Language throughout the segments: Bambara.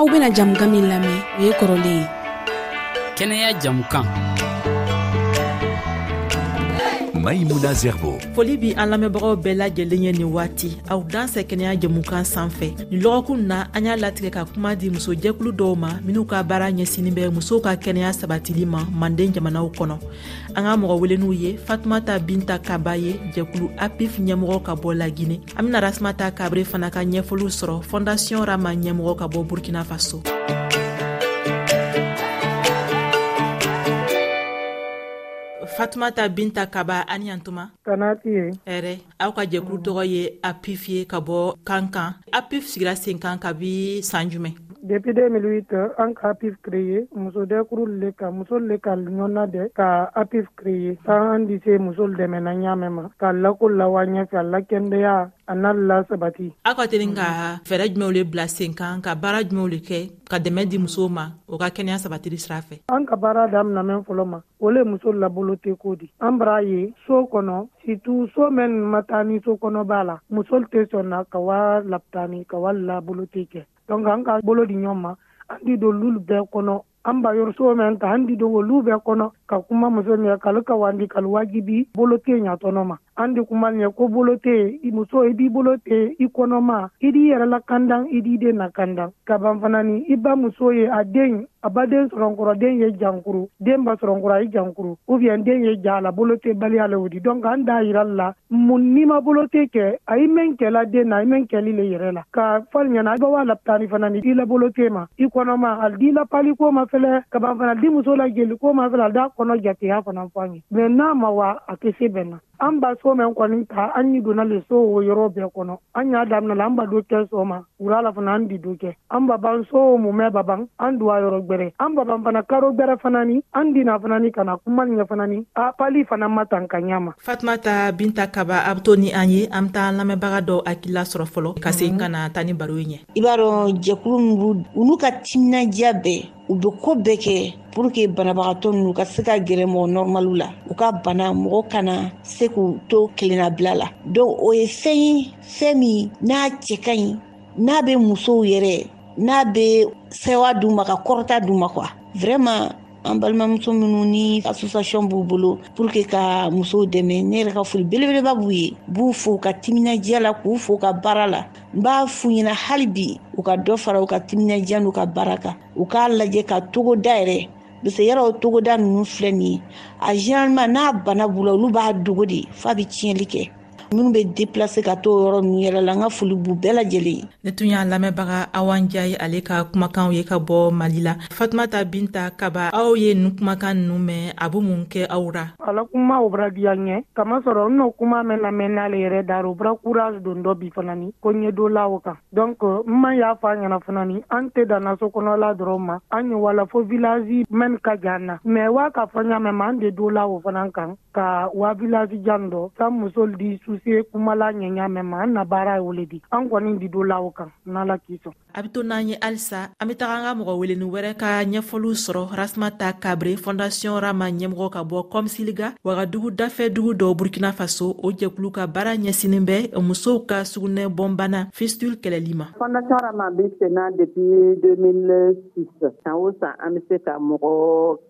aw bena jamukan min lamɛn o ye kɔrɔlen ye kɛnɛya jamukan maimuna zerbo foli bi an lamɛnbagaw bɛɛ lajɛlen ye nin waati aw dan sɛ kɛnɛya jɛmukan san fɛ nin lɔgɔkun na an y'a latigɛ ka kuma di musojɛkulu dɔw ma minw ka baara ɲɛsinin bɛ musow ka kɛnɛya sabatili ma manden jamanaw kɔnɔ an ka mɔgɔ weleniw ye fatumata binta kaba ye jɛkulu apif ɲɛmɔgɔ ka bɔ lagine an bena rasmata kabre fana ka ɲɛfɔliw sɔrɔ fɔndasiyɔn rama ɲɛmɔgɔ ka bɔ burkina faso fatumata binta kaba ani yantuma tanati ye hɛrɛ aw ka jɛkulu tɔgɔ ye apif ye ka bɔ kan kan apif sigira sen kan kabi san jumɛn depuis 2008 an ka apif créé muso dɛkuru le ka muso le ka ɲɔna dɛ ka apif Ee san bɛ se muso dɛmɛ na ɲa mɛn ma ka lakɔ la ɲɛfɛ lakɛɛnɛya a na la sabati aw ka deli ka fɛɛrɛ jumɛnw de bila sen kan ka baara jumɛnw de kɛ ka dɛmɛ di muso ma o ka kɛnɛya sabati sira fɛ an ka baara daminɛmin fɔlɔ ma o ye muso labolo tɛ ko di an bara ye so kɔnɔ situ so mɛn ma taa ni so kɔnɔba la muso tɛ sɔn na ka waa la tan ni ka waa labolo tɛ kɛ dɔnku an ka bolo di ɲɔgɔn ma an don bɛɛ kɔnɔ an ba yɔrɔso mɛn ka an di dogo olu bɛɛ kɔnɔ ka kuma muso min kalo ka wandi kalo wajibi bolo tɛ ɲatɔnɔ ma an de kuma nin ko bolo tɛ i muso i b'i bolo tɛ i kɔnɔma i di yɛrɛla kanda i di de na kanda ka banfana ni i ba muso ye a den a baden sɔrɔkɔrɔden ye jankuru den ba sɔrɔkura i jankuru u bɛ den ye ja la bolo tɛ baliya la o di dɔn ka an da jirali la mun ni ma bolo tɛ kɛ a ye mɛn kɛla den na a ye mɛn kɛli le yɛrɛ la ka fɔ ɲɛna i b'a lapitani fana ni i labolo tɛ ma i kɔnɔma a di la pali ko ma fɛlɛ kaban fana di muso la jeli ko ma fɛlɛ a da kɔnɔ jateya fana fɔ an ye mɛ n'a ma wa a tɛ se bɛnna an ba so mɛn kɔni ta an ni donna le so o yɔrɔ bɛɛ kɔnɔ an y'a daminɛ la an ba do kɛ sɔgɔma wula la fana an di do kɛ an baban so mumɛ baban an duwa yɔrɔ gbɛrɛ an baban fana karo gbɛrɛ fanani an dina fanani kana kuma ɲɛ fanani a pali fana ma tan ka ɲa ma fatumata binta kaba a to ni an ye an bɛ taa lamɛnbaga dɔ hakilila sɔrɔ fɔlɔ ka segin ka na taa ni baro ye ɲɛ i b'a dɔn jɛkulu min olu ka timinadiya bɛɛ u be koo bɛɛ kɛ pour que banabagatɔ nunu ka se ka gɛrɛ mɔgɔ nɔrɔmaliw la u ka bana mɔgɔ kana se k'u to kelennabila la donk o ye fɛn ye fɛn min n'a cɛ ka ɲi n'a bɛ musow yɛrɛ n'a bɛ sewa d'u ma ka kɔrɔta d'u ma kuwa vma an balimamuso minnu ni association b'u bolo pour que ka musow dɛmɛ ne yɛrɛ ka foli belebeleba b'u ye b'u fo ka timinadiya la k'u fo ka baara la n b'a f'u ɲɛna hali bi u ka dɔ fara u ka timinadiya n'u ka baara kan u k'a lajɛ ka togo da yɛrɛ parce que yɛrɛ o togoda ninnu filɛ nin ye a généralement n'a bana b'u la olu b'a dogo de f'a bɛ tiɲɛli kɛ minnu bɛ deplase ka to yɔrɔ ninnu yɛrɛ la n ka foli b'u bɛɛ lajɛlen ye ne tun y'a lamɛnbaga awan diya ye ale ka kumakanw ye ka bɔ mali la fatumata binta kaba aw ye nin kumakan ninnu mɛn a bɛ mun kɛ aw ra ala kuma obra diya ɲɛ kama sɔrɔ n n'o kuma mɛn lamɛn n'ale yɛrɛ dara o bra courage don dɔ bi fana ni ko ɲɛdolaw kan donc n ma y'a fɔ a ɲɛna fana ni an tɛ dan naso kɔnɔla dɔrɔn ma an ye wala fo village mɛn ka jan na mais waa ka fɔ ɲamɛ ma an de dolaw fana kan ka wabilazijan dɔ ka muso di suse kumala ɲɛɲa mɛn ma an na baara ye wele di an kɔni di do la o kan n'ala k'i sɔn a bɛ to n'an ye halisa an bɛ taga an ka mɔgɔ weleni wɛrɛ ka ɲɛfɔliw sɔrɔ rasma ta kabre fondasiyɔn rama ɲɛmɔgɔ ka bɔ kɔmsiliga wagadugu dafɛ dugu dɔ burkina faso o jɛkulu ka baara ɲɛsinin bɛ musow ka sugunɛ bɔnbana fistule kɛlɛli ma fondasiyɔn rama bɛ senna depuis 2006 san o san an bɛ se ka mɔgɔ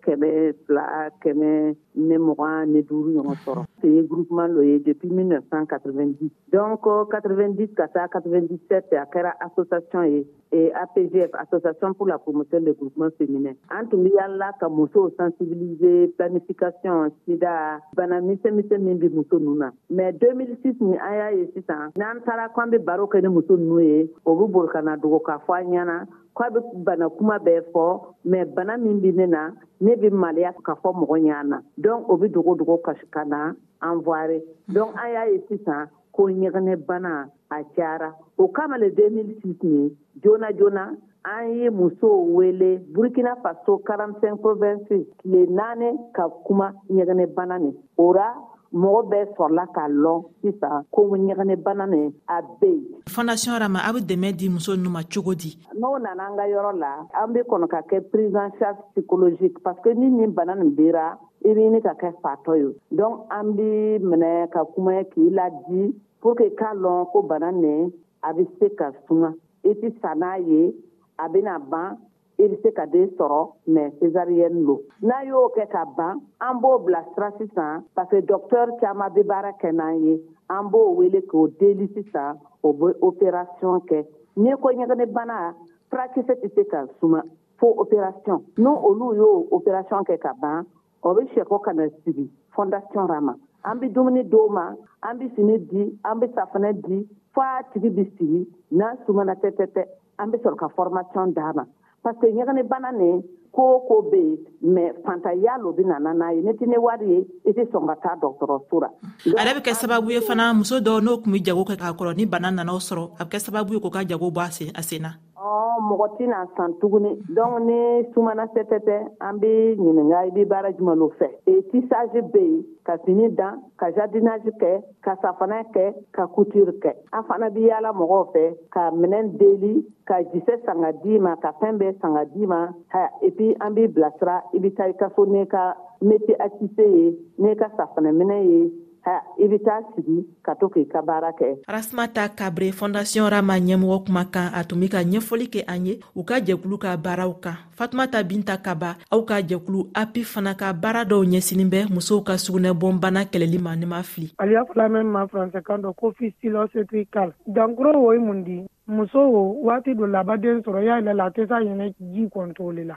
kɛmɛ fila kɛmɛ ne mɔgɔ ne duuru ɲɔgɔn sɔrɔ se ye gurukuma dɔ ye depuis 1990 donc 90 ka taa 97 a kɛra association ye e, APGF association pour la promotion des groupements féminins an tun bɛ yala ka musow sensibiliser planification sida bana misɛnmisɛn min bɛ muso ninnu na mais 2006 ni an y'a ye sisan n'an taara ko an bɛ baro kɛ ni muso ninnu ye o bɛ boli ka na dogo k'a fɔ an ɲɛna k'a bɛ bana kuma bɛɛ fɔ mais bana min bɛ ne na ne bɛ maliya ka fɔ mɔgɔ ɲɛ na dɔn o bɛ dogo dogo kasi ka na an vware dɔn a y'a ye sisan ko ɲɛgɛnɛnɛ bana a cayara o kama de den ni si tun ye joona joona an ye musow wele burukina faso kalanfɛn2si tile naani ka kuma ɲɛgɛnɛnɛ bana nin ora mɔgɔ bɛɛ sɔrɔla k'a lɔn sisan ko ɲɛgɛnɛ bana nin a bɛ yen. fondation rama a bɛ dɛmɛ di muso ninnu ma cogo di. n'o nana an ka yɔrɔ la an bɛ kɔnɔ ka kɛ prise en charge psychologique parce que ni nin bana nin bera i bɛ ɲini ka kɛ fatɔ ye donc an bɛ minɛ ka kuma k'i la di pour que k'a lɔn ko bana nin a bɛ se ka suma i tɛ sa n'a ye a bɛna ban i bɛ se ka den sɔrɔ mɛ cesariyɛni don n'a y'o kɛ ka ban an b'o bila sira sisan parce que docteur caman bɛ baara kɛ n'an ye an b'o wele k'o deli sisan o bɛ operation kɛ n'i ko ɲɛgɛnɛbana furakisɛ tɛ se ka suma fo operation n'o olu y'o operation kɛ ka ban o bɛ sɛko ka na sigi fondation ra ma an bɛ dumuni di o ma an bɛ fini di an bɛ safinɛ di fo a tigi bɛ sigi n'a sumana tɛtɛtɛ an bɛ sɔrɔ ka formation d'a ma parce que ɲɛgɛnɛbana nin ko o ko bɛ yen mais fantanya lo bɛ nana n'a ye ni tɛ ni wari ye i tɛ sɔn ka taa dɔgɔtɔrɔso la. a yɛrɛ bɛ kɛ sababu ye fana muso dɔw n'o tun bɛ jago kɛ k'a kɔrɔ ni bana nana o sɔrɔ a bɛ kɛ sababu ye k'o ka jago bɔ a sen na. mɔgɔ tɛna san tuguni donc ni sumana sɛtɛtɛ an bɛ ɲininka i bɛ baara jumɛn fɛ tisage bɛ yen ka fini dan ka jardinage kɛ ka safanɛ kɛ ka couture kɛ an fana bɛ yaala mɔgɔw fɛ ka minɛn deli ka jisɛ san ka d'i ma ka fɛn bɛɛ san ka d'i ma et puis an b'i bilasira i bɛ taa i ka so n'i ka metier à tisser ye n'i ka safanɛ minɛn ye i bɛ taa sigi ka to k'i ka baara kɛ. Rasmata Kabre Fondation Rama ɲɛmɔgɔ kuma kan, a tun bɛ ka ɲɛfɔli kɛ an ye u ka jɛkulu ka baaraw kan. Fatumata Binta Kaba, aw ka jɛkulu APPI fana ka baara dɔw ɲɛsinnen bɛ musow ka sugunɛbɔnbana kɛlɛli ma. Ne ma fili. A y'a fɔ lamɛn ma fransɛkan dɔ ko fistulosetrikal. Dankuro o ye mun di? Muso waati dɔ la a ba den sɔrɔ, y'a yɛlɛ la a tɛ se a yɛnɛ ji kɔntole la.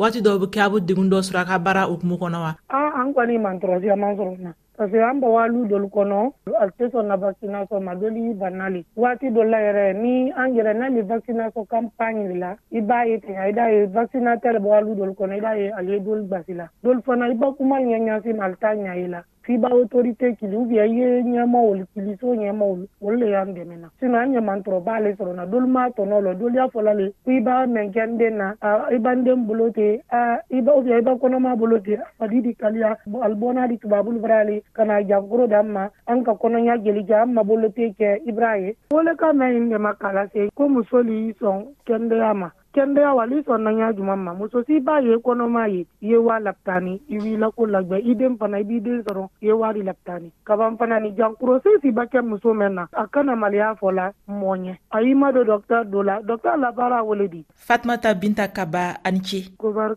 waati dɔw bɛ kɛ a bɛ degun dɔ sɔrɔ a ka baara hukumu kɔnɔ wa? Aa an kɔni man tɔɔrɔ caman sɔrɔ na parce que an bawaalu dɔlu kɔnɔ a tɛ sɔn na vaccination ma dɔli banna le waati dɔ la yɛrɛ ni an yɛrɛ n'a le vaccination campagne la i b'a ye ten i b'a ye vaccinateur bawaalu dɔlu kɔnɔ i b'a ye ale dɔlu basi la dɔlu fana i bakuma ɲɛ ɲasi ma ale t'a ɲa i la fiba autorité kili ou bien i ye ɲɛma olu kili so ɲɛma olu olu le y'an dɛmɛ na sinɔ an ɲamantɔrɔ b'ale sɔrɔ na dolu m'a tɔnɔ lɔ dolu y'a fɔla le ko i b'a mɛn kɛnden na i banden bolo te a i ba ou bien i ba kɔnɔma bolo te a fadi di kaliya ali bɔna di tubabulu barale ka na jankoro d'an ma an ka kɔnɔya jeli ja an mabolo te kɛ ibra ye wole ka mɛn in dɛma kala se ko muso li sɔn kɛndeya ma kɛnɛya wali sɔnnaya juma ma muso si b'a ye kɔnɔma ye i ye waa lataani i wulila ko la i den fana i b'i den sɔrɔ i ye waa lataani kaban fana ni jankurose siba kɛ muso mɛn na a ka na maliya fɔ la mɔn ɲɛ a y'i ma don dɔta dɔ la dɔta labaara wale di fatumata binta kaba ani ce koba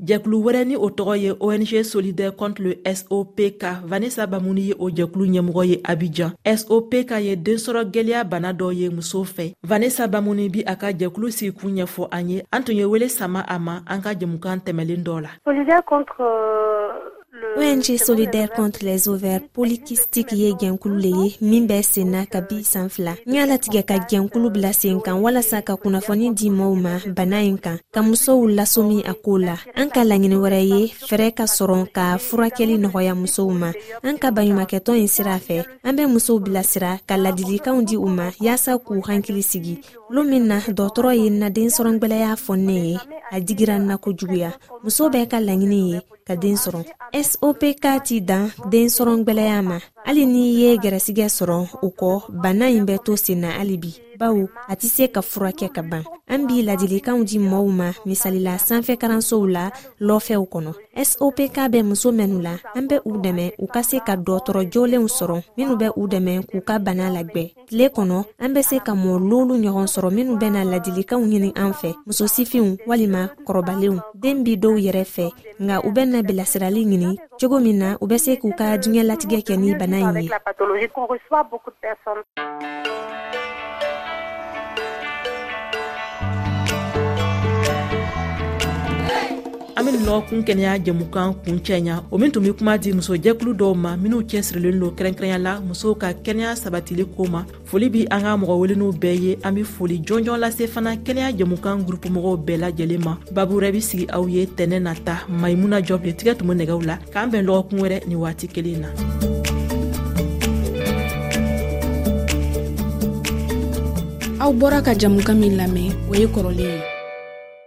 jɛkulu wɛrɛ ni o tɔgɔ ye ong solidaire contre le sopk vanessa bamuni ye o jɛkulu ɲɛmɔgɔ ye abijan sopk ye densɔrɔ gwɛlɛya bana dɔ ye musow fɛ vanessa bamuni bi a ka jɛkulu sigikun ɲɛfɔ an ye an tun ye wele sama a ma an ka jɛmukan tɛmɛlen dɔ la ONG solidaire contre les ovaires polykystiques ye jɛnkulu le ye min bɛ sen na ka bi san fila n y'a latigɛ ka jɛnkulu bila sen kan walasa ka kunnafoni di mɔɔw ma bana in kan ka musow lasomi a ko la an ka laɲini wɛrɛ ye fɛɛrɛ ka sɔrɔ ka furakɛli nɔgɔya musow ma an ka baɲumakɛtɔn in sira fɛ an bɛ musow bilasira ka ladilikanw di u ma yaasa k'u hankili sigi lo min na dɔgɔtɔrɔ ye na densɔrɔngwɛlɛya fɔ ne ye a digira n na kojuguya muso bɛɛ ka laɲini ye ka den sɔrɔ sopk t'i dan den sɔrɔ gwɛlɛya ma hali n'i ye gɛrɛsigɛ sɔrɔ o kɔ bana in bɛ to sen na hali bi bawo a tɛ se ka furakɛ ka ban an b'i ladilikanw di mɔɔw ma misalila sanfɛ kalansow la lɔfɛw kɔnɔ sopk bɛ muso minnu la an bɛ u dɛmɛ u ka se ka dɔɔtɔrɔ jolenw sɔrɔ minnu bɛ u dɛmɛ k'u ka bana lagwɛ Tile kɔnɔ, an bɛ se ka mɔɔ luulu ɲɔgɔn sɔrɔ minnu bɛna ladilikanw ɲini an fɛ, muso sifinw walima kɔrɔbalenw. Den bi dɔw yɛrɛ fɛ, nka u bɛna bilasirali ɲini cogo min na u bɛ se k'u ka diɲɛlatigɛ kɛ ni bana in ye. an bɛ lɔkun kɛnɛya jɛmukan kun cɛɲa o min tun be kuma di musojɛkulu dɔw ma minw cɛsirilen lo kɛrɛnkɛrɛnya la musow ka kɛnɛya sabatili ko ma foli be an ka mɔgɔ weleniw bɛɛ ye an be foli jɔnjɔn lase fana kɛnɛya jɛmukan gurupumɔgɔw bɛɛ lajɛlen ma babu wɛrɛ be sigi aw ye tɛnɛ nata mayimuna jɔbile tigɛ tun be nɛgɛw la k'an bɛn lɔgɔkun wɛrɛ ni waati kelen na aw bɔra ka jamukan min lamɛn o ye kɔrɔlen ye